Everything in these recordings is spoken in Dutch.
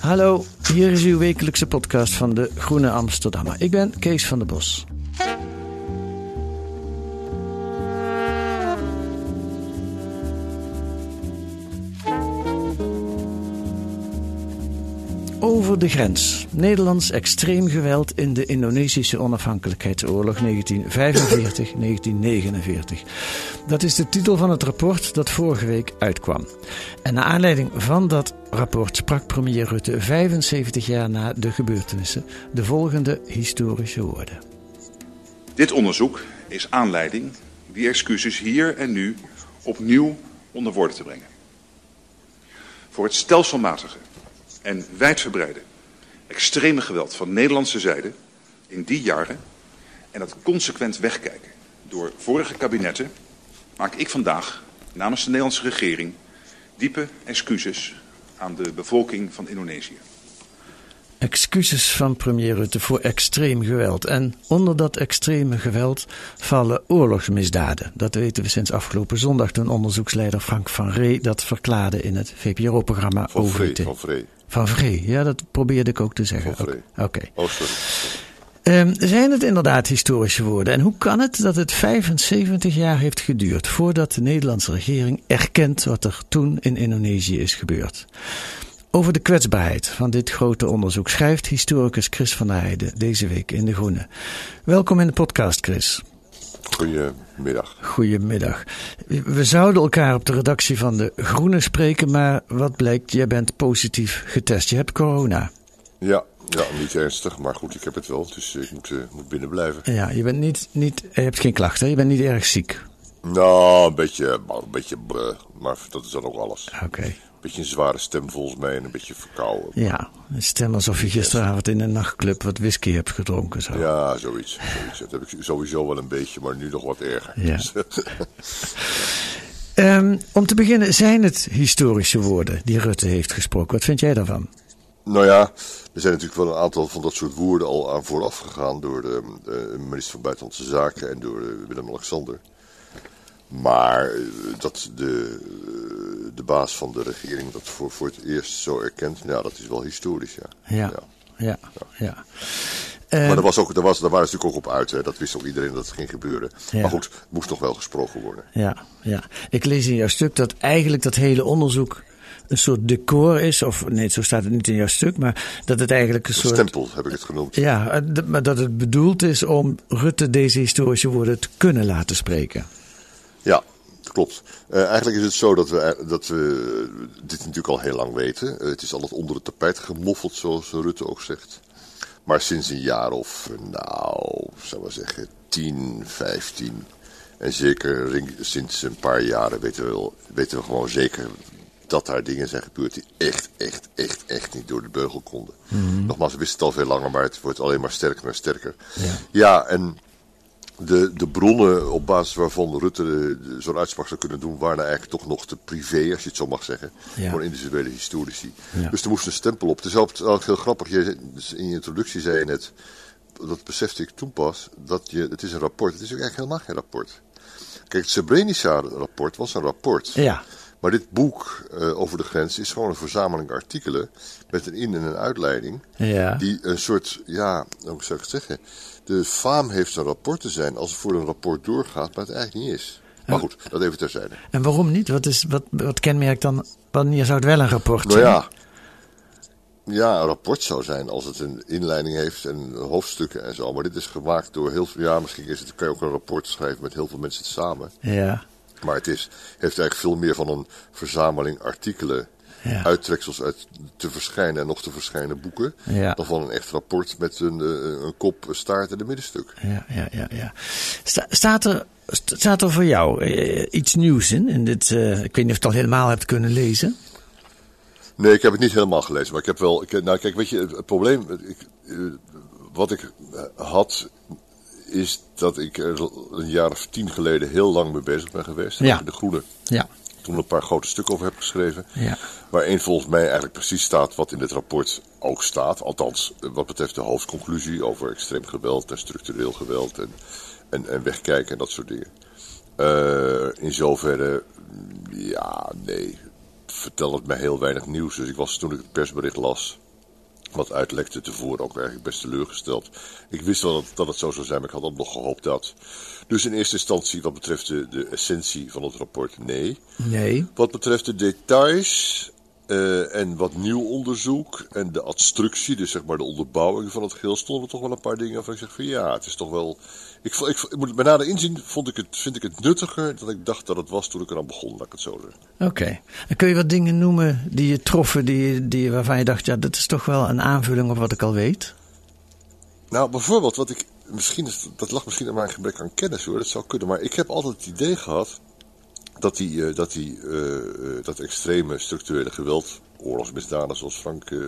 Hallo, hier is uw wekelijkse podcast van de Groene Amsterdammer. Ik ben Kees van der Bos. Over de grens. Nederlands extreem geweld in de Indonesische onafhankelijkheidsoorlog 1945-1949. Dat is de titel van het rapport dat vorige week uitkwam. En naar aanleiding van dat rapport sprak premier Rutte 75 jaar na de gebeurtenissen de volgende historische woorden. Dit onderzoek is aanleiding die excuses hier en nu opnieuw onder woorden te brengen. Voor het stelselmatige en wijdverbreide extreme geweld van Nederlandse zijde in die jaren en het consequent wegkijken door vorige kabinetten maak ik vandaag namens de Nederlandse regering diepe excuses aan de bevolking van Indonesië. Excuses van premier Rutte voor extreem geweld. En onder dat extreme geweld vallen oorlogsmisdaden. Dat weten we sinds afgelopen zondag toen onderzoeksleider Frank van Ree dat verklaarde in het VPRO-programma. Vree, van Vree. Van Vree, ja, dat probeerde ik ook te zeggen. Van Vree. Oké. Oh. Ehm, zijn het inderdaad historische woorden? En hoe kan het dat het 75 jaar heeft geduurd voordat de Nederlandse regering erkent wat er toen in Indonesië is gebeurd? Over de kwetsbaarheid van dit grote onderzoek schrijft historicus Chris van der Heijden deze week in De Groene. Welkom in de podcast, Chris. Goedemiddag. Goedemiddag. We zouden elkaar op de redactie van De Groene spreken, maar wat blijkt, jij bent positief getest. Je hebt corona. Ja, ja, niet ernstig, maar goed, ik heb het wel, dus ik moet, eh, moet binnen blijven. Ja, je bent niet, niet, je hebt geen klachten, je bent niet erg ziek. Nou, een beetje, een beetje, brr, maar dat is dan ook alles. Oké. Beetje een zware stem volgens mij en een beetje verkouden. Ja, een stem alsof je gisteravond in een nachtclub wat whisky hebt gedronken. Zo. Ja, zoiets, zoiets. Dat heb ik sowieso wel een beetje, maar nu nog wat erger. Ja. Ehm, om te beginnen, zijn het historische woorden die Rutte heeft gesproken? Wat vind jij daarvan? Nou ja, er zijn natuurlijk wel een aantal van dat soort woorden al aan vooraf gegaan door de, de minister van Buitenlandse Zaken en door eh, Willem-Alexander. Maar eh, dat de, eh, de baas van de regering dat voor, voor het eerst zo erkent, nou dat is wel historisch, ja. Ja, ja, ja. Maar daar, was ook, daar, was, daar waren ze natuurlijk ook op uit, hè. dat wist ook iedereen dat het ging gebeuren. Ja. Maar goed, het moest nog wel gesproken worden. Ja, ja. Ik lees in jouw stuk dat eigenlijk dat hele onderzoek een soort decor is. Of nee, zo staat het niet in jouw stuk, maar dat het eigenlijk een Een soort. stempel heb ik het genoemd. Ja, eh, maar dat het bedoeld is om Rutte deze historische woorden te kunnen laten spreken. Ja, klopt. Eh, eigenlijk is het zo dat we, dat we dit natuurlijk al heel lang weten. Eh, het is altijd onder het tapijt gemoffeld, zoals Rutte ook zegt. Maar sinds een jaar of, eh, nou, zou maar zeggen, 10, 15. En zeker sinds een paar jaren weten we, wel, weten we gewoon zeker dat daar dingen zijn gebeurd die echt, echt, echt, echt niet door de beugel konden. Nogmaals, we wisten het al veel langer, maar het wordt alleen maar sterker en sterker. Ja. ja en de, de bronnen op basis waarvan Rutte zo'n uitspraak zou kunnen doen, waren eigenlijk toch nog te privé, als je het zo mag zeggen. Ja. Voor individuele historici. Ja. Dus er moest een stempel op. Het is ook heel grappig. Je, in je introductie zei je net, dat besefte ik toen pas, dat je, het is een rapport. Het is ook eigenlijk helemaal geen rapport. Kijk, het Srebrenica-rapport was een rapport. Ja, Maar dit boek eh, over de grens is gewoon een verzameling artikelen met een in- en een uitleiding. ja. Die een soort, ja, hoe zou ik het zeggen? De faam heeft een rapport te zijn als het voor een rapport doorgaat, maar het eigenlijk niet is. Maar goed, dat even terzijde. En waarom niet? Wat, is, wat, wat kenmerkt dan, wanneer zou het wel een rapport Nou zijn? ja, ja, een rapport zou zijn als het een inleiding heeft en hoofdstukken en zo. Maar dit is gemaakt door heel veel, ja, misschien is het, kan je ook een rapport schrijven met heel veel mensen samen. Ja, Maar het is, heeft eigenlijk veel meer van een verzameling artikelen, Ja. uittreksels uit te verschijnen en nog te verschijnen boeken. Ja. Dan van een echt rapport met een, eh, een kop, een staart en een middenstuk. ja, ja, ja. ja. Sta- staat, er, st- staat er voor jou eh, iets nieuws in? in dit, eh, ik weet niet of je het al helemaal hebt kunnen lezen. Nee, ik heb het niet helemaal gelezen, maar ik heb wel. Ik, nou, kijk, weet je, het, probleem. Ik, wat ik had. Is dat ik er een jaar of tien geleden heel lang mee bezig ben geweest. Ja. In De Groene. Ja, Toen een paar grote stukken over heb geschreven. ja, Waarin volgens mij eigenlijk precies staat wat in dit rapport ook staat. Althans, wat betreft de hoofdconclusie over extreem geweld en structureel geweld en, en, en wegkijken en dat soort dingen. Eh, in zoverre, ja, nee, vertel het mij heel weinig nieuws. Dus ik was toen ik het persbericht las, wat uitlekte tevoren ook eigenlijk best teleurgesteld. Ik wist wel dat, dat het zo zou zijn, maar ik had ook nog gehoopt dat. Dus in eerste instantie, wat betreft de, de essentie van het rapport, nee. nee. Wat betreft de details eh, en wat nieuw onderzoek en de adstructie, dus zeg maar de onderbouwing van het geheel, stonden er toch wel een paar dingen waarvan ik zeg van ja, het is toch wel. Ik, ik, moet bij nader inzien vond ik het, vind ik het nuttiger dan ik dacht dat het was toen ik eraan begon, laat ik het zo zeggen. Oké. En kun je wat dingen noemen die je troffen, die, die, waarvan je dacht, ja, dat is toch wel een aanvulling op wat ik al weet? Nou, bijvoorbeeld, wat ik. Misschien is, dat lag misschien aan mijn gebrek aan kennis hoor, dat zou kunnen. Maar ik heb altijd het idee gehad dat die, eh, dat, die eh, eh, dat extreme structurele geweld, oorlogsmisdaden zoals Frank eh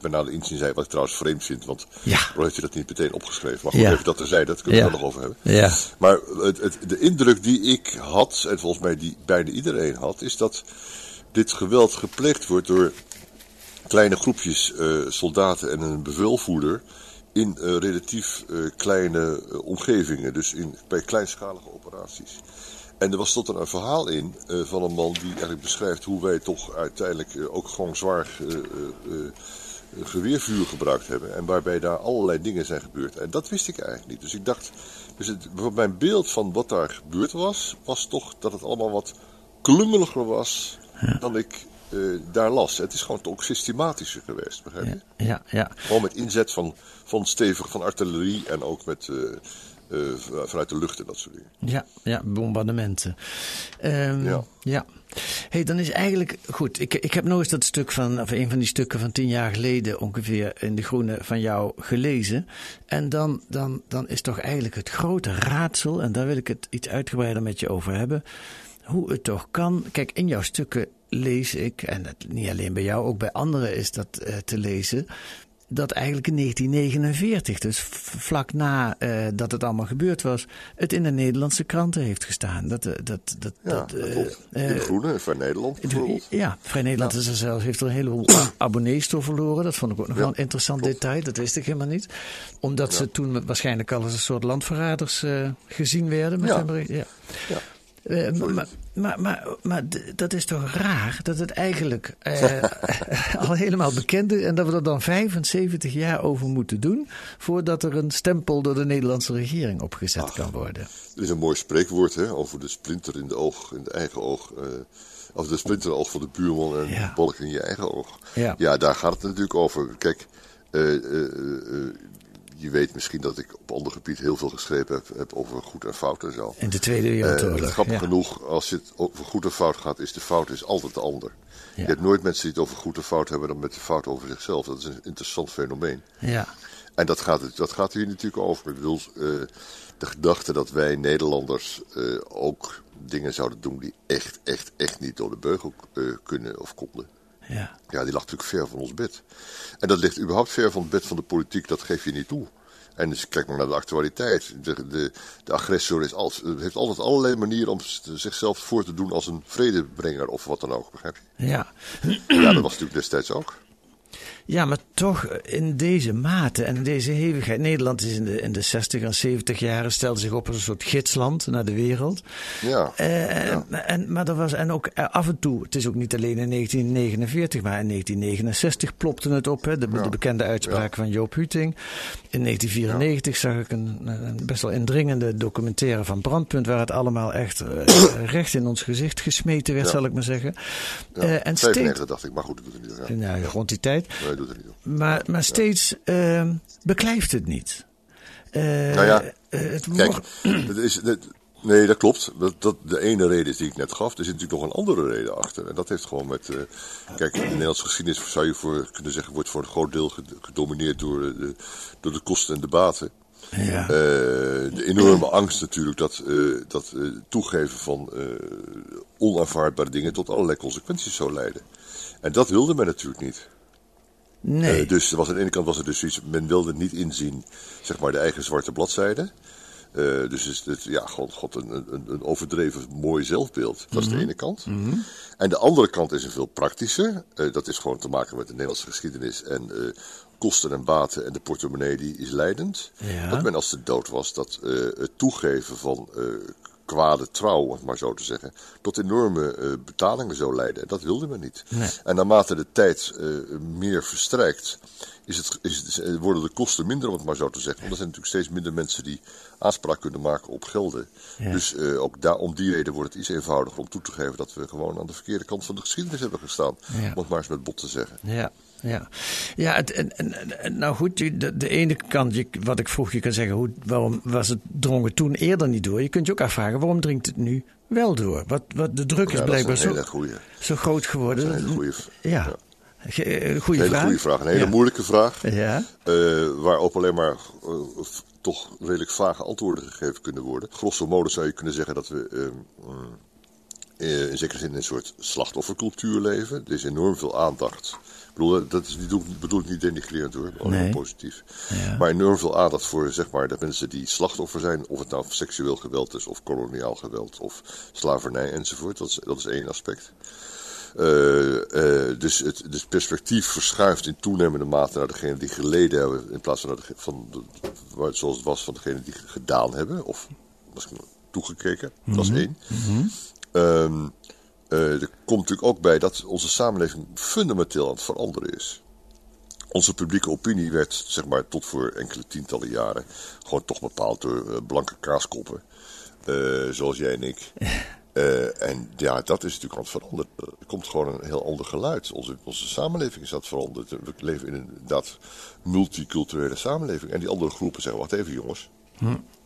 bij nader inzien zei, wat ik trouwens vreemd vind, want Ja. waarom heeft hij dat niet meteen opgeschreven? Maar goed, Ja. even dat terzijde, dat kunnen we Ja. wel nog over hebben. Ja. Maar het, het, de indruk die ik had, en volgens mij die bijna iedereen had, is dat dit geweld gepleegd wordt door kleine groepjes soldaten en een bevelvoerder in eh, relatief eh, kleine eh, omgevingen, dus in, bij kleinschalige operaties. En er was tot een verhaal in van een man die eigenlijk beschrijft hoe wij toch uiteindelijk ook gewoon zwaar geweervuur gebruikt hebben. En waarbij daar allerlei dingen zijn gebeurd. En dat wist ik eigenlijk niet. Dus ik dacht, dus het, mijn beeld van wat daar gebeurd was, was toch dat het allemaal wat klungeliger was dan ik eh, daar las. Het is gewoon ook systematischer geweest, begrijp je? Ja, ja, ja. Gewoon met inzet van, van stevig van artillerie en ook met, eh, vanuit de lucht en dat soort dingen. Ja, ja bombardementen. Ehm, ja. Ja. hey, dan is eigenlijk goed. Ik, ik heb nog eens dat stuk van, of een van die stukken van tien jaar geleden ongeveer in de Groene van jou gelezen. En dan, dan, dan is toch eigenlijk het grote raadsel, en daar wil ik het iets uitgebreider met je over hebben. Hoe het toch kan. Kijk, in jouw stukken lees ik, en dat, niet alleen bij jou, ook bij anderen is dat eh, te lezen dat eigenlijk in 1949, dus vlak na eh, dat het allemaal gebeurd was, het in de Nederlandse kranten heeft gestaan. Dat, eh, dat, dat, Ja, dat, de Groene, van Nederland bijvoorbeeld. ja, Vrij Nederland is er zelfs, heeft er een heleboel abonnees door verloren. Dat vond ik ook nog Ja, wel een interessant klopt. detail. Dat wist ik helemaal niet. Omdat ze toen waarschijnlijk al als een soort landverraders gezien werden. Met Ja. hun. Ja. Ja. Eh, maar, maar, maar, dat is toch raar dat het eigenlijk eh, al helemaal bekend is en dat we er dan 75 jaar over moeten doen voordat er een stempel door de Nederlandse regering opgezet kan worden. Er is een mooi spreekwoord hè, over de splinter in de oog, in de eigen oog. eh of de splinter in de oog van de buurman en Ja. de balk in je eigen oog. Ja. daar gaat het natuurlijk over. Kijk, eh, eh, eh, je weet misschien dat ik op ander gebied heel veel geschreven heb, heb over goed en fout en zo. In de Tweede Eh, Wereldoorlog. grappig ja. genoeg, als het over goed en fout gaat, is de fout is altijd de ander. Ja. Je hebt nooit mensen die het over goed en fout hebben dan met de fout over zichzelf. Dat is een interessant fenomeen. Ja. En dat gaat, het- dat gaat hier natuurlijk over. Ik bedoel, eh, de gedachte dat wij Nederlanders eh, ook dingen zouden doen die echt, echt, echt niet door de beugel kunnen of konden. Ja. Ja, die lag natuurlijk ver van ons bed. En dat ligt überhaupt ver van het bed van de politiek, dat geef je niet toe. En dus kijk maar naar de actualiteit. De, de, de agressor is altijd, heeft altijd allerlei manieren om zichzelf voor te doen als een vredebrenger of wat dan ook, begrijp je? ja. Ja, dat was natuurlijk destijds ook. Ja, maar toch in deze mate en in deze hevigheid. Nederland is in de, in de 60 en 70 jaren stelde zich op als een soort gidsland naar de wereld. Ja. Eh, ja. En, maar er was, en ook eh, af en toe, het is ook niet alleen in 1949, maar in 1969 plopte het op. Hè, de, Ja. de bekende uitspraak van Joop Huting. In 1994 zag ik een, een best wel indringende documentaire van Brandpunt, waar het allemaal echt eh, recht in ons gezicht gesmeten werd, zal ik maar zeggen. Eh, en 95 steeds, dacht ik, maar goed, dat doet er niet. Ja. nou, rond die tijd. Doet er niet. Maar, maar steeds eh, beklijft het niet. Eh, Nou ja, eh, het Kijk, is, het- nee, dat klopt. Dat, dat de ene reden is die ik net gaf. Er zit natuurlijk nog een andere reden achter. En dat heeft gewoon met. eh, kijk, de Nederlandse geschiedenis zou je voor kunnen zeggen. wordt voor een groot deel ged- gedomineerd door, de, door de kosten en de baten. ja. De enorme angst natuurlijk dat, eh, dat eh, toegeven van onaanvaardbare dingen tot allerlei consequenties zou leiden. En dat wilde men natuurlijk niet. Nee. Eh, dus was aan de ene kant was er dus zoiets, men wilde niet inzien, zeg maar, de eigen zwarte bladzijde. Eh, dus is het, ja, god, god een, een, een overdreven mooi zelfbeeld. Dat is de ene kant. En de andere kant is een veel praktischer. Eh, dat is gewoon te maken met de Nederlandse geschiedenis en kosten en baten en de portemonnee die is leidend. Ja. Dat men als de dood was, dat het toegeven van kwade trouw, om het maar zo te zeggen, tot enorme eh, betalingen zou leiden. En dat wilde men niet. Nee. En naarmate de tijd eh, meer verstrijkt, is het, is het, eh, worden de kosten minder, om het maar zo te zeggen. Want er zijn natuurlijk steeds minder mensen die aanspraak kunnen maken op gelden. Ja. Dus ook daar, om die reden wordt het iets eenvoudiger om toe te geven dat we gewoon aan de verkeerde kant van de geschiedenis hebben gestaan. Ja. Om het maar eens met bot te zeggen. Ja, ja. ja het, en, en, en nou goed, de, de ene kant, je, wat ik vroeg, je kan zeggen, hoe, waarom was het drongen toen eerder niet door? Je kunt je ook afvragen, waarom dringt het nu wel door? Wat, wat, de druk is Ja, dat is blijkbaar zo, zo groot geworden. dat is een hele ja, eh, een goede hele vraag. goede vraag. Een hele Ja. moeilijke vraag. Ja, Eh, waarop alleen maar eh, toch redelijk vage antwoorden gegeven kunnen worden. Grosso modo zou je kunnen zeggen dat we ehm, mm, in zekere zin in een soort slachtoffercultuur leven. Er is enorm veel aandacht. Ik bedoel, dat is, niet, bedoel ik niet denigrerend hoor, maar Nee. positief. Ja. Maar enorm veel aandacht voor zeg maar, de mensen die slachtoffer zijn. Of het nou seksueel geweld is, of koloniaal geweld, of slavernij enzovoort. Dat is, dat is één aspect. Eh, eh, dus het dus perspectief verschuift in toenemende mate naar degene die geleden hebben, in plaats van, naar de, van de, zoals het was van degene die gedaan hebben, of misschien toegekeken. Dat is één. Ehm, eh, er komt natuurlijk ook bij dat onze samenleving fundamenteel aan het veranderen is. Onze publieke opinie werd, zeg maar, tot voor enkele tientallen jaren gewoon toch bepaald door eh, blanke kaaskoppen. eh, zoals jij en ik. En ja, dat is natuurlijk aan het veranderen. Er komt gewoon een heel ander geluid. Onze, onze samenleving is aan het veranderen. We leven in een inderdaad multiculturele samenleving. En die andere groepen zeggen, wacht even jongens.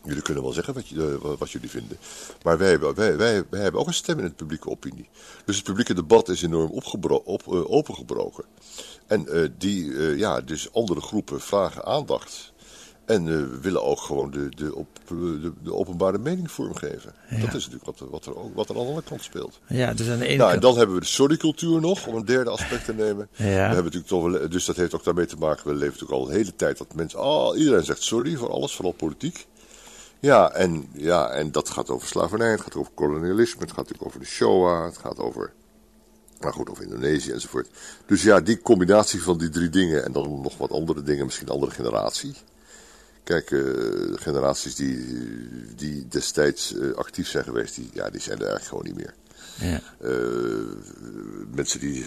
Jullie kunnen wel zeggen wat, eh, jullie vinden. Maar wij wij, wij, wij hebben ook een stem in de publieke opinie. Dus het publieke debat is enorm op, eh, opengebroken. En eh, die, ja, dus andere groepen vragen aandacht. En eh, willen ook gewoon de, de, op, de, de openbare mening vormgeven. Dat is natuurlijk wat, er- wat, er ook, wat er aan de andere kant speelt. ja, dus aan de ene Nou, en dan hebben we de sorrycultuur nog, om een derde aspect te nemen. Ja. We hebben natuurlijk toch wel, dus dat heeft ook daarmee te maken. We leven natuurlijk al de hele tijd dat mensen. Oh, iedereen zegt sorry voor alles, vooral politiek. Ja en, ja, en dat gaat over slavernij, het gaat over kolonialisme, het gaat natuurlijk over de Shoah, het gaat over. Nou goed, over Indonesië enzovoort. Dus ja, die combinatie van die drie dingen en dan nog wat andere dingen, misschien een andere generatie. Kijk, eh, generaties die, die destijds eh, actief zijn geweest, die, ja, die zijn er eigenlijk gewoon niet meer. Ja. Eh, mensen die.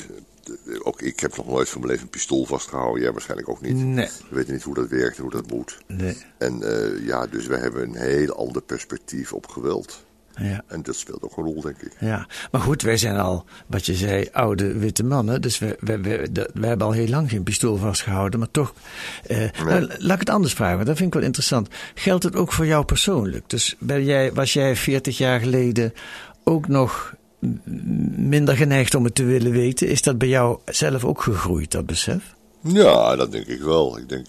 Ook ik heb nog nooit van mijn leven een pistool vastgehouden. Jij waarschijnlijk ook niet. Nee. We weten niet hoe dat werkt en hoe dat moet. Nee. En ja, dus wij hebben een heel ander perspectief op geweld. Ja. En dat speelt ook een rol, denk ik. Ja, maar goed, wij zijn al, wat je zei, oude witte mannen. Dus we, we, we, de- we hebben al heel lang geen pistool vastgehouden. Maar toch, eh, nou, laat ik het anders vragen, want dat vind ik wel interessant. Geldt het ook voor jou persoonlijk? Dus ben jij, was jij 40 jaar geleden ook nog minder geneigd om het te willen weten? Is dat bij jou zelf ook gegroeid, dat besef? Ja, dat denk ik wel. Ik denk.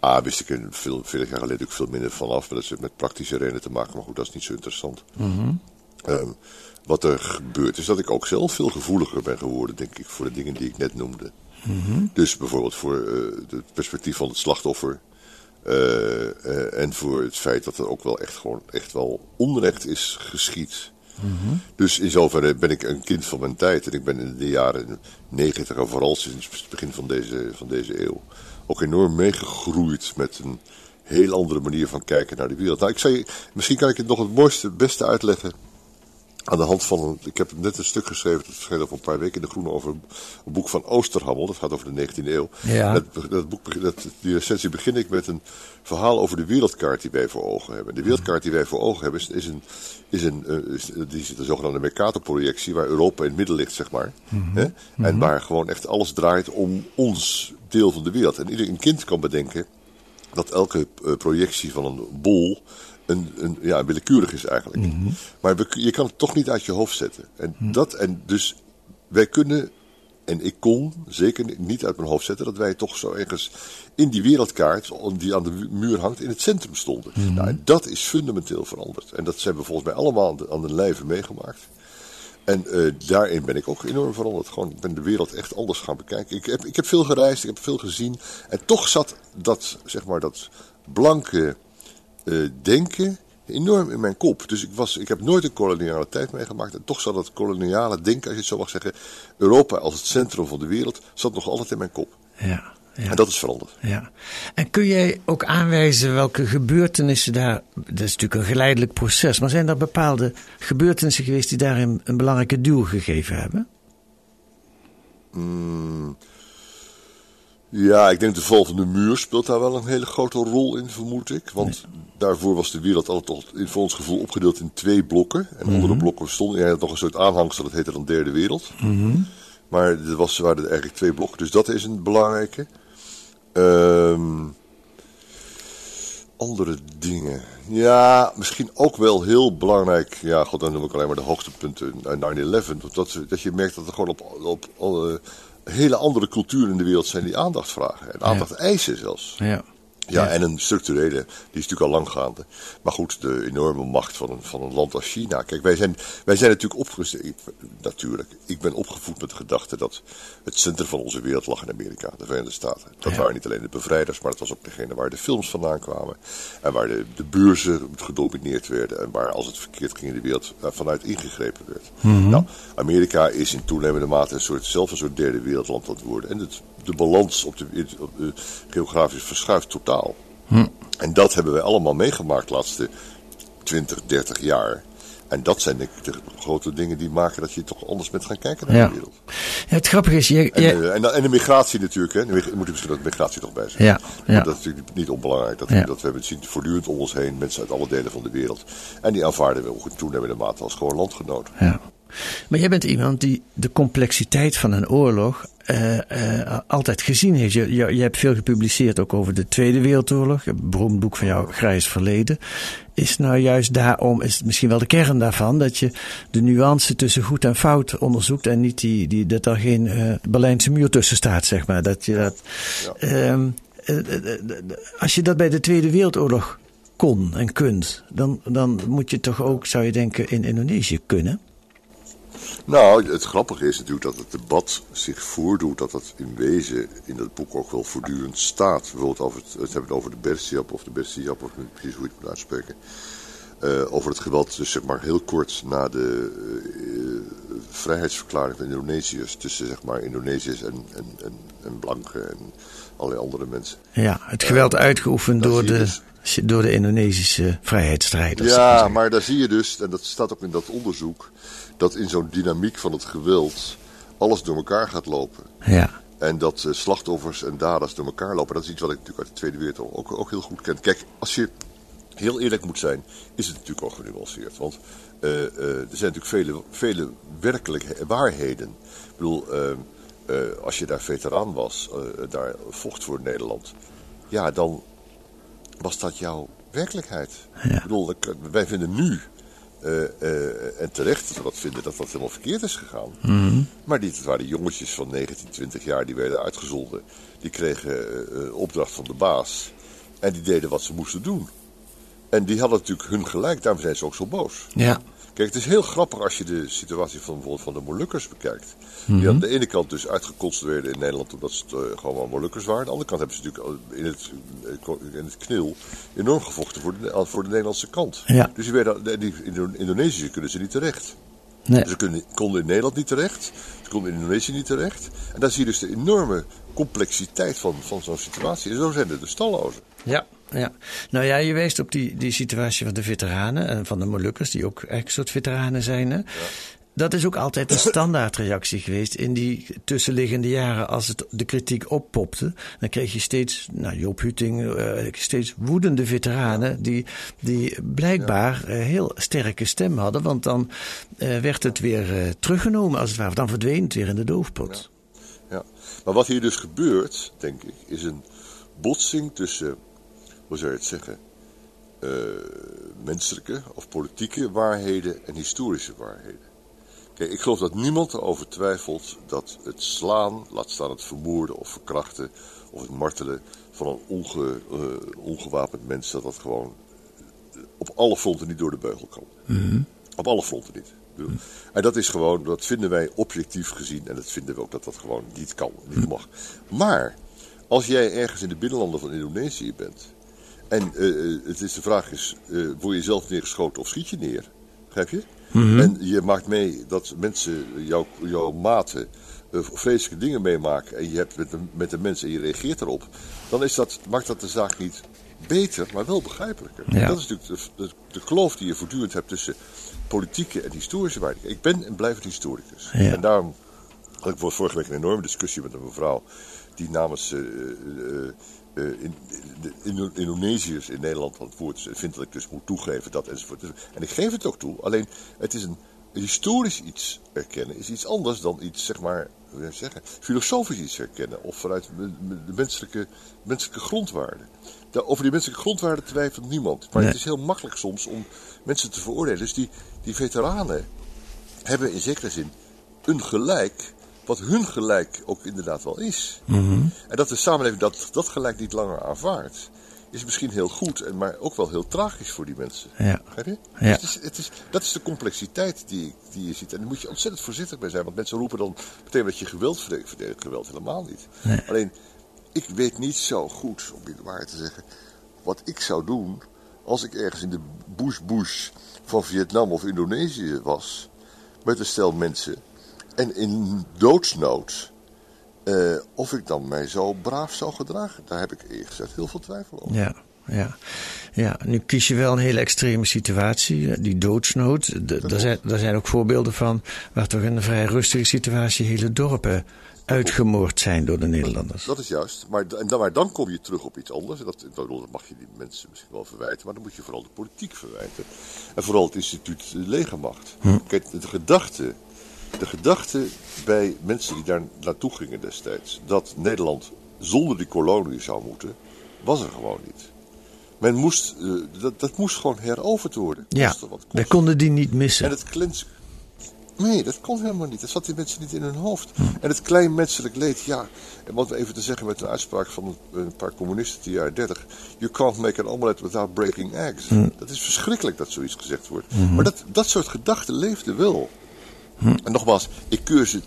Ah, wist ik er veel, veel jaar geleden ook veel minder vanaf. Maar dat heeft met praktische redenen te maken. Maar goed, dat is niet zo interessant. Ehm, wat er gebeurt is dat ik ook zelf veel gevoeliger ben geworden, denk ik, voor de dingen die ik net noemde. Dus bijvoorbeeld voor eh, het perspectief van het slachtoffer. eh, eh, en voor het feit dat er ook wel echt gewoon echt wel onrecht is geschied. Dus in zoverre ben ik een kind van mijn tijd. En ik ben in de jaren negentig en vooral sinds het begin van deze, van deze eeuw ook enorm meegegroeid met een heel andere manier van kijken naar de wereld. Nou, ik zei, misschien kan ik het nog het mooiste, het beste uitleggen aan de hand van, een, ik heb net een stuk geschreven, dat verscheen over een paar weken in de Groene, over een, boek van Oosterhammel, dat gaat over de 19e eeuw. Ja. Dat, dat boek, dat, die recensie begin ik met een verhaal over de wereldkaart die wij voor ogen hebben. De wereldkaart die wij voor ogen hebben is, is een, is een is, die zit een zogenaamde Mercator-projectie, waar Europa in het midden ligt, zeg maar. hè? En waar gewoon echt alles draait om ons deel van de wereld. En ieder een kind kan bedenken dat elke uh, projectie van een bol een, een, ja, willekeurig is eigenlijk. Maar we, je kan het toch niet uit je hoofd zetten. En, dat, en dus wij kunnen, en ik kon zeker niet uit mijn hoofd zetten, dat wij toch zo ergens in die wereldkaart, die aan de muur hangt, in het centrum stonden. Nou, en dat is fundamenteel veranderd. En dat hebben we volgens mij allemaal aan de, aan de lijve meegemaakt. En uh, daarin ben ik ook enorm veranderd. Gewoon, ik ben de wereld echt anders gaan bekijken. Ik heb, ik heb veel gereisd, ik heb veel gezien. En toch zat dat, zeg maar, dat blanke uh, denken enorm in mijn kop. Dus ik, was, ik heb nooit een koloniale tijd meegemaakt. En toch zat dat koloniale denken, als je het zo mag zeggen, Europa als het centrum van de wereld, zat nog altijd in mijn kop. Ja. Ja. En dat is veranderd. Ja. En kun jij ook aanwijzen welke gebeurtenissen daar. Dat is natuurlijk een geleidelijk proces. Maar zijn er bepaalde gebeurtenissen geweest die daarin een belangrijke duw gegeven hebben? Mm, ja, ik denk de val van de muur speelt daar wel een hele grote rol in, vermoed ik. Want nee. daarvoor was de wereld altijd toch voor ons gevoel opgedeeld in twee blokken. En mm -hmm. onder de blokken stonden er nog een soort aanhangsel, dat heette dan derde wereld. Mm -hmm. Maar er was, waren er eigenlijk twee blokken, dus dat is een belangrijke. Um, andere dingen. Ja, misschien ook wel heel belangrijk. Ja, god, dan noem ik alleen maar de hoogtepunten 9-11. Dat, dat je merkt dat er gewoon op, op, op hele andere culturen in de wereld zijn die aandacht vragen. En aandacht ja. eisen zelfs. Ja. Ja, en een structurele, die is natuurlijk al lang gaande. Maar goed, de enorme macht van een, van een land als China. Kijk, wij zijn, wij zijn natuurlijk opgevoed, natuurlijk, ik ben opgevoed met de gedachte dat het centrum van onze wereld lag in Amerika, de Verenigde Staten. Dat ja. waren niet alleen de bevrijders, maar het was ook degene waar de films vandaan kwamen. En waar de, de beurzen gedomineerd werden. En waar, als het verkeerd ging in de wereld, vanuit ingegrepen werd. Mhm. Mm -hmm. Nou, Amerika is in toenemende mate een soort, zelf een soort derde wereldland aan het worden. En het, de balans op de, op de geografisch verschuift totaal. Hm. En dat hebben wij allemaal meegemaakt de laatste 20, 30 jaar. En dat zijn de, de, grote dingen die maken dat je toch anders bent gaan kijken naar ja. de wereld. Ja, het grappige is... Je, en, je... uh, en, en, de migratie natuurlijk, hè. Nu moet je misschien dat migratie toch bij zeggen. Ja, ja. Dat is natuurlijk niet onbelangrijk. Dat, Ja. dat we hebben het zien voortdurend om ons heen, mensen uit alle delen van de wereld. En die aanvaarden we ook in toenemende mate als gewoon landgenoten. Ja. Maar jij bent iemand die de complexiteit van een oorlog uh, uh, altijd gezien heeft. Je, je, je, hebt veel gepubliceerd ook over de Tweede Wereldoorlog. Een beroemd boek van jou, Grijs Verleden. Is nou juist daarom, is het misschien wel de kern daarvan, dat je de nuance tussen goed en fout onderzoekt en niet die, die, dat er geen uh, Berlijnse muur tussen staat, zeg maar. Dat je dat, Ja. um, als je dat bij de Tweede Wereldoorlog kon en kunt, dan, dan moet je toch ook, zou je denken, in Indonesië kunnen? Nou, het grappige is natuurlijk dat het debat zich voordoet, dat dat in wezen in dat boek ook wel voortdurend staat. Bijvoorbeeld over het, het hebben over de Bersiap of de Bersiap, of precies hoe je het moet uitspreken. Uh, over het geweld, dus zeg maar heel kort na de uh, vrijheidsverklaring van Indonesiërs, tussen zeg maar Indonesiërs en, en, en, en blanken en allerlei andere mensen. Ja, het geweld uh, uitgeoefend door de, dus, door de Indonesische vrijheidsstrijders. Ja, maar daar zie je dus, en dat staat ook in dat onderzoek, dat in zo'n dynamiek van het geweld alles door elkaar gaat lopen. Ja. En dat slachtoffers en daders door elkaar lopen. Dat is iets wat ik natuurlijk uit de Tweede Wereldoorlog ook, ook heel goed ken. Kijk, als je heel eerlijk moet zijn, is het natuurlijk ook genuanceerd. Want uh, uh, er zijn natuurlijk vele, vele werkelijke waarheden. Ik bedoel, als je daar veteraan was, daar vocht voor Nederland. Ja, dan was dat jouw werkelijkheid. Ja. Ik bedoel, wij vinden nu en terecht dat we dat vinden dat dat helemaal verkeerd is gegaan. Mm -hmm. Maar dit waren jongetjes van 19, 20 jaar die werden uitgezonden. Die kregen opdracht van de baas. En die deden wat ze moesten doen. En die hadden natuurlijk hun gelijk, daarom zijn ze ook zo boos. Ja. Kijk, het is heel grappig als je de situatie van bijvoorbeeld van de Molukkers bekijkt. Die aan de ene kant dus uitgeconstrueerd in Nederland omdat ze uh, gewoon wel Molukkers waren. Aan de andere kant hebben ze natuurlijk in het, in het knil enorm gevochten voor de, voor de Nederlandse kant. Ja. Dus die, werden, die in Indonesië kunnen ze niet terecht. Nee. Ze kunnen, konden in Nederland niet terecht, ze konden in Indonesië niet terecht. En daar zie je dus de enorme complexiteit van, van zo'n situatie. En zo zijn er de stallozen. Ja, ja. Nou ja, je wijst op die, die situatie van de veteranen en van de Molukkers, die ook eigenlijk een soort veteranen zijn. Hè? Dat is ook altijd een standaardreactie geweest in die tussenliggende jaren. Als het de kritiek oppopte, dan kreeg je steeds, nou, Joop Huting, uh, steeds woedende veteranen die, die blijkbaar uh, heel sterke stem hadden. Want dan uh, werd het weer teruggenomen, als het ware. Dan verdween het weer in de doofpot. Ja. Maar wat hier dus gebeurt, denk ik, is een botsing tussen, hoe zou je het zeggen, uh, menselijke of politieke waarheden en historische waarheden. Kijk, ik geloof dat niemand erover twijfelt dat het slaan, laat staan het vermoorden of verkrachten of het martelen van een onge, uh, ongewapend mens, dat dat gewoon op alle fronten niet door de beugel kan. Mm -hmm. Op alle fronten niet. En dat is gewoon, dat vinden wij objectief gezien en dat vinden we ook dat dat gewoon niet kan, niet mag. Maar als jij ergens in de binnenlanden van Indonesië bent en uh, het is de vraag is, uh, word je zelf neergeschoten of schiet je neer? Begrijp je? Mhm. Mm -hmm. En je maakt mee dat mensen, jouw, jouw maten, uh, vreselijke dingen meemaken en je hebt met de, met de mensen en je reageert erop, dan is dat, maakt dat de zaak niet beter, maar wel begrijpelijker. Ja. Dat is natuurlijk de, de, de, kloof die je voortdurend hebt tussen politieke en historische waarden. Ik ben en blijf een historicus. Ja. En daarom had ik vorige week een enorme discussie met een mevrouw die namens uh, uh, uh, in, de Indo Indonesiërs in Nederland het woord vindt dat ik dus moet toegeven dat enzovoort. En ik geef het ook toe, alleen het is een historisch iets erkennen is iets anders dan iets, zeg maar, hoe zeggen, filosofisch iets herkennen of vanuit de menselijke, menselijke grondwaarden. Over die menselijke grondwaarden twijfelt niemand. Maar Nee. het is heel makkelijk soms om mensen te veroordelen. Dus die, die veteranen hebben in zekere zin een gelijk, wat hun gelijk ook inderdaad wel is. Mhm. En dat de samenleving dat, dat gelijk niet langer aanvaardt, is misschien heel goed, en maar ook wel heel tragisch voor die mensen. Ja. Je? Ja. Dus het is, het is, dat is de complexiteit die, die je ziet. En daar moet je ontzettend voorzichtig bij zijn. Want mensen roepen dan meteen dat je geweld verdedigt. Geweld helemaal niet. Nee. Alleen, ik weet niet zo goed, om je de waarheid te zeggen, wat ik zou doen als ik ergens in de bush-bush van Vietnam of Indonesië was. Met een stel mensen. En in doodsnood. eh, of ik dan mij zo braaf zou gedragen. Daar heb ik eerlijk gezegd heel veel twijfel over. Ja, ja. ja, nu kies je wel een hele extreme situatie, eh, die doodsnood. De- Daar zijn, daar zijn ook voorbeelden van waar toch in een vrij rustige situatie hele dorpen uitgemoord zijn door de Nederlanders. Dat is juist. Maar, dan, maar dan kom je terug op iets anders. En Dat, dat, mag je die mensen misschien wel verwijten. Maar dan moet je vooral de politiek verwijten. En vooral het instituut legermacht. Kijk, de gedachte, de gedachte bij mensen die daar naartoe gingen destijds. Dat Nederland zonder die kolonie zou moeten. Was er gewoon niet. Men moest, eh, dat, dat moest gewoon heroverd worden. Ja, wij konden die niet En missen. het klins... Nee, dat kon helemaal niet. Dat zat die mensen niet in hun hoofd. En het klein menselijk leed, ja. En wat we even te zeggen met een uitspraak van een paar communisten de jaren 30. You can't make an omelet without breaking eggs. Dat is verschrikkelijk dat zoiets gezegd wordt. Maar dat, dat soort gedachten leefden wel. En nogmaals, ik keur ze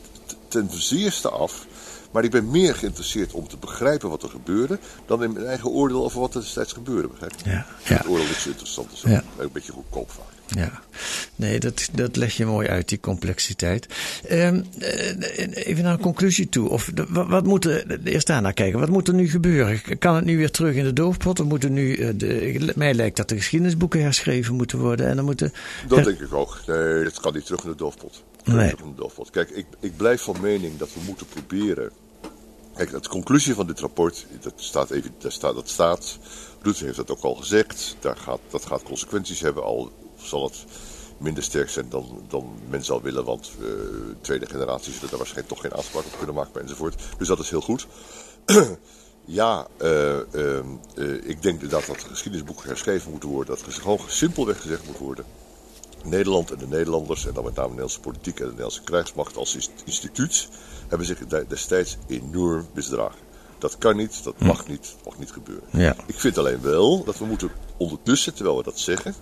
ten zeerste af. Maar ik ben meer geïnteresseerd om te begrijpen wat er gebeurde. dan in mijn eigen oordeel over wat er destijds gebeurde. Begrijp je? Ja, ja. Het oordeel interessant. is Ja. ook een beetje goedkoop vaak. Ja, nee, dat, dat leg je mooi uit, die complexiteit. Ehm, eh, even naar een conclusie toe. Of wat, wat moet er, eerst daarnaar kijken, wat moet er nu gebeuren? Kan het nu weer terug in de doofpot? Of moeten nu, eh, de, mij lijkt dat de geschiedenisboeken herschreven moeten worden. En dan moeten. Dat denk ik ook. Nee, dat kan niet terug in de doofpot. Nee. Kijk, ik, ik blijf van mening dat we moeten proberen. Kijk, de conclusie van dit rapport, dat staat even, dat staat, dat staat. Rutte heeft dat ook al gezegd. Daar gaat, dat gaat consequenties hebben, al zal het minder sterk zijn dan, dan men zou willen. Want eh, tweede generaties zullen daar waarschijnlijk toch geen aanspraak op kunnen maken enzovoort. Dus dat is heel goed. Ja, eh, ehm, eh, ik denk dat dat geschiedenisboeken herschreven moeten worden. Dat gewoon simpelweg gezegd moet worden. Nederland en de Nederlanders, en dan met name de Nederlandse politiek en de Nederlandse krijgsmacht als instituut, hebben zich de- destijds enorm misdragen. Dat kan niet, dat mag niet, dat mag niet gebeuren. Ja. Ik vind alleen wel dat we moeten ondertussen, terwijl we dat zeggen,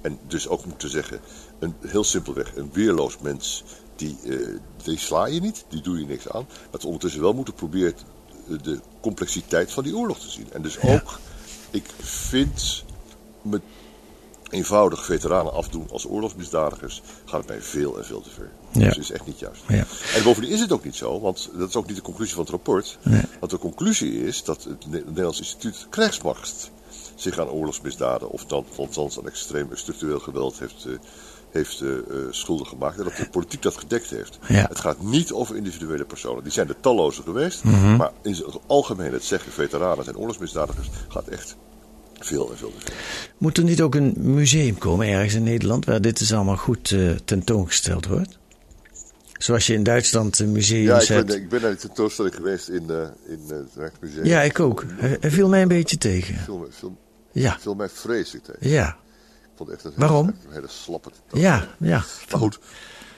en dus ook moeten zeggen, een, heel simpelweg, een weerloos mens, die, uh, die sla je niet, die doe je niks aan. Dat we ondertussen wel moeten proberen de complexiteit van die oorlog te zien. En dus ook, ik vind me eenvoudig veteranen afdoen als oorlogsmisdadigers, gaat het mij veel en veel te ver. Ja. Dus dat is echt niet juist. Ja. En bovendien is het ook niet zo, want dat is ook niet de conclusie van het rapport. Nee. Want de conclusie is dat het Nederlands Instituut Krijgsmacht zich aan oorlogsmisdaden, of dan, althans aan extreem structureel geweld heeft, uh, heeft uh, schuldig gemaakt. En dat de politiek dat gedekt heeft. Ja. Het gaat niet over individuele personen. Die zijn er talloze geweest. Mm -hmm. Maar in het algemeen, het zeggen veteranen en oorlogsmisdadigers, gaat echt veel. Moet er niet ook een museum komen ergens in Nederland waar dit is allemaal goed uh, tentoongesteld wordt? Zoals je in Duitsland een museum ja, ik hebt. Ben, ik ben naar die tentoonstelling geweest in, uh, in uh, het Rijksmuseum. Ja, ik ook. Hij viel mij een beetje tegen. Viel, viel, ja. viel mij vreselijk tegen. Ja. Ik vond echt een Waarom? Hele, een hele slappe Ja, ja. Maar goed.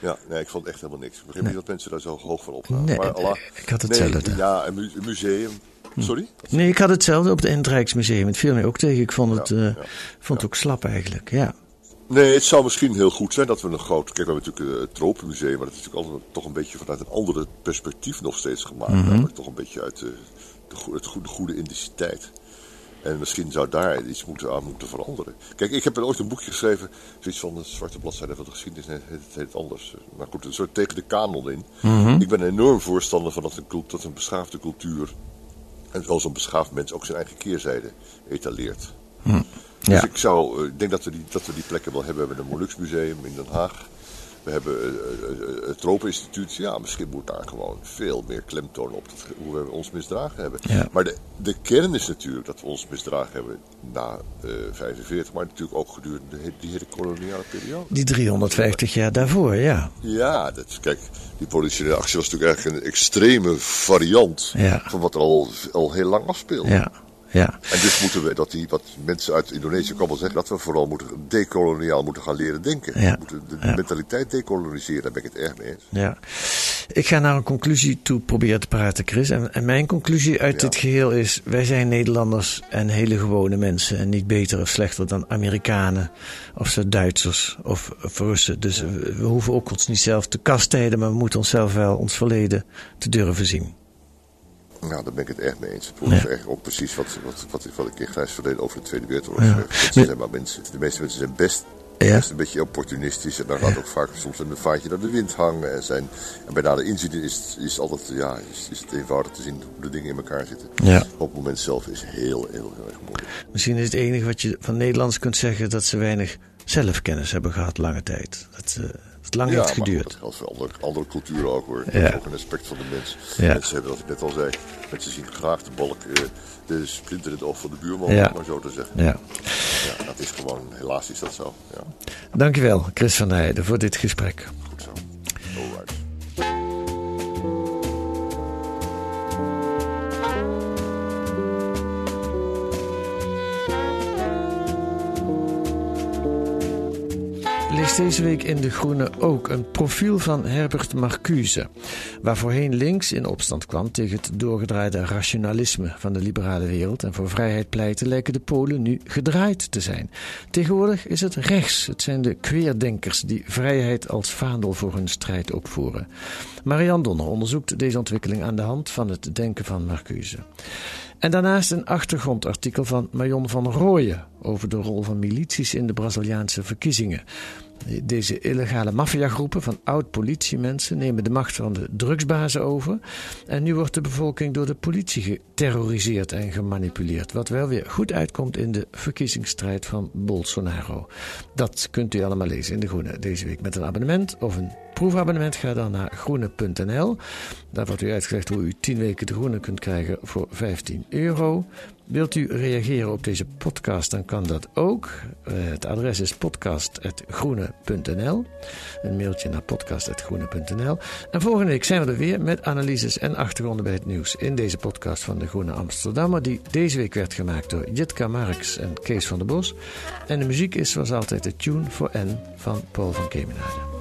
Ja, nee, ik vond echt helemaal niks. Ik begrijp nee. niet dat mensen daar zo hoog van opgaan. Nee, maar Allah, ik had hetzelfde. Nee, ja, een museum. Sorry? Nee, ik had hetzelfde op het Rijksmuseum. Het viel mij ook tegen. Ik vond het, ja, uh, ja, vond het ook slap eigenlijk, ja. Nee, het zou misschien heel goed zijn dat we een groot... Kijk, we hebben natuurlijk het Tropenmuseum, maar dat is natuurlijk altijd toch een beetje vanuit een andere perspectief nog steeds gemaakt. Mm -hmm. Namelijk toch een beetje uit de, de, goede, de goede, goede identiteit. En misschien zou daar iets moeten aan moeten veranderen. Kijk, ik heb ooit een boekje geschreven, zoiets van de zwarte bladzijde van de geschiedenis, het heet anders. Maar goed, een soort tegen de kanon in. Mm -hmm. Ik ben een enorm voorstander van dat een, dat een beschaafde cultuur, en wel zo'n beschaafd mens, ook zijn eigen keerzijde etaleert. Ja. Dus ik zou, ik denk dat we, die, dat we die plekken wel hebben. We hebben een Molukse-museum in Den Haag. We hebben het Tropeninstituut. Ja, misschien moet daar gewoon veel meer klemtoon op dat, hoe we ons misdragen hebben. Ja. Maar de, de kern is natuurlijk dat we ons misdragen hebben na uh, 45, maar natuurlijk ook gedurende de, die hele koloniale periode. Die 350 jaar daarvoor, ja. Ja, dat, kijk, die politionele actie was natuurlijk eigenlijk een extreme variant ja. van wat er al, al heel lang afspeelde. Ja. Ja. En dus moeten we, dat die, wat mensen uit Indonesië wel zeggen, dat we vooral moeten decoloniaal moeten gaan leren denken. Ja. We moeten de ja. mentaliteit decoloniseren, daar ben ik het erg mee eens. Ja. Ik ga naar een conclusie toe proberen te praten, Chris. En, en mijn conclusie uit dit geheel is, wij zijn Nederlanders en hele gewone mensen. En niet beter of slechter dan Amerikanen of zo Duitsers of, of Russen. Dus we, we hoeven ook ons niet zelf te kastijden, maar we moeten onszelf wel ons verleden te durven zien. Nou, daar ben ik het echt mee eens. Ja. is ook precies wat, wat, wat, wat ik in grijs verleden over de Tweede Wereldoorlog ja. zeg. Mensen zijn maar mensen. De meeste mensen zijn best, ja. best een beetje opportunistisch. En dan gaat ook vaak soms een vaatje naar de wind hangen. En, zijn, en bij nader inzien is, is, altijd, ja, is, is het eenvoudig te zien hoe de dingen in elkaar zitten. Op het moment zelf is heel, heel, heel erg moeilijk. Misschien is het enige wat je van Nederlands kunt zeggen dat ze weinig zelfkennis hebben gehad lange tijd. Dat ze het lang ja, heeft geduurd. dat geldt voor andere, andere culturen ook hoor. Ja. Dat is ook een aspect van de mens. Ja. Mensen hebben, wat ik net al zei, mensen zien graag de balk, uh, de splinter in het oog van de buurman, ja. maar zo te zeggen. Ja. ja, dat is gewoon, helaas is dat zo. Ja. Dankjewel, Chris van Heijden, voor dit gesprek. Goed zo. Alright. Lees deze week in De Groene ook een profiel van Herbert Marcuse, waar voorheen links in opstand kwam tegen het doorgedraaide rationalisme van de liberale wereld en voor vrijheid pleiten lijken de Polen nu gedraaid te zijn. Tegenwoordig is het rechts, het zijn de queerdenkers die vrijheid als vaandel voor hun strijd opvoeren. Marian Donner onderzoekt deze ontwikkeling aan de hand van het denken van Marcuse. En daarnaast een achtergrondartikel van Marion van Rooyen over de rol van milities in de Braziliaanse verkiezingen. Deze illegale maffiagroepen van oud-politiemensen nemen de macht van de drugsbazen over. En nu wordt de bevolking door de politie geterroriseerd en gemanipuleerd. Wat wel weer goed uitkomt in de verkiezingsstrijd van Bolsonaro. Dat kunt u allemaal lezen in De Groene deze week met een abonnement of een proefabonnement. Ga dan naar groene.nl. Daar wordt u uitgelegd hoe u 10 weken De Groene kunt krijgen voor 15 euro. Wilt u reageren op deze podcast, dan kan dat ook. Het adres is podcast.groene.nl. Een mailtje naar podcast.groene.nl. En volgende week zijn we er weer met analyses en achtergronden bij het nieuws in deze podcast van de Groene Amsterdammer, die deze week werd gemaakt door Jitka Marks en Kees van der Bos. En de muziek is zoals altijd de Tune for N van Paul van Kemenade.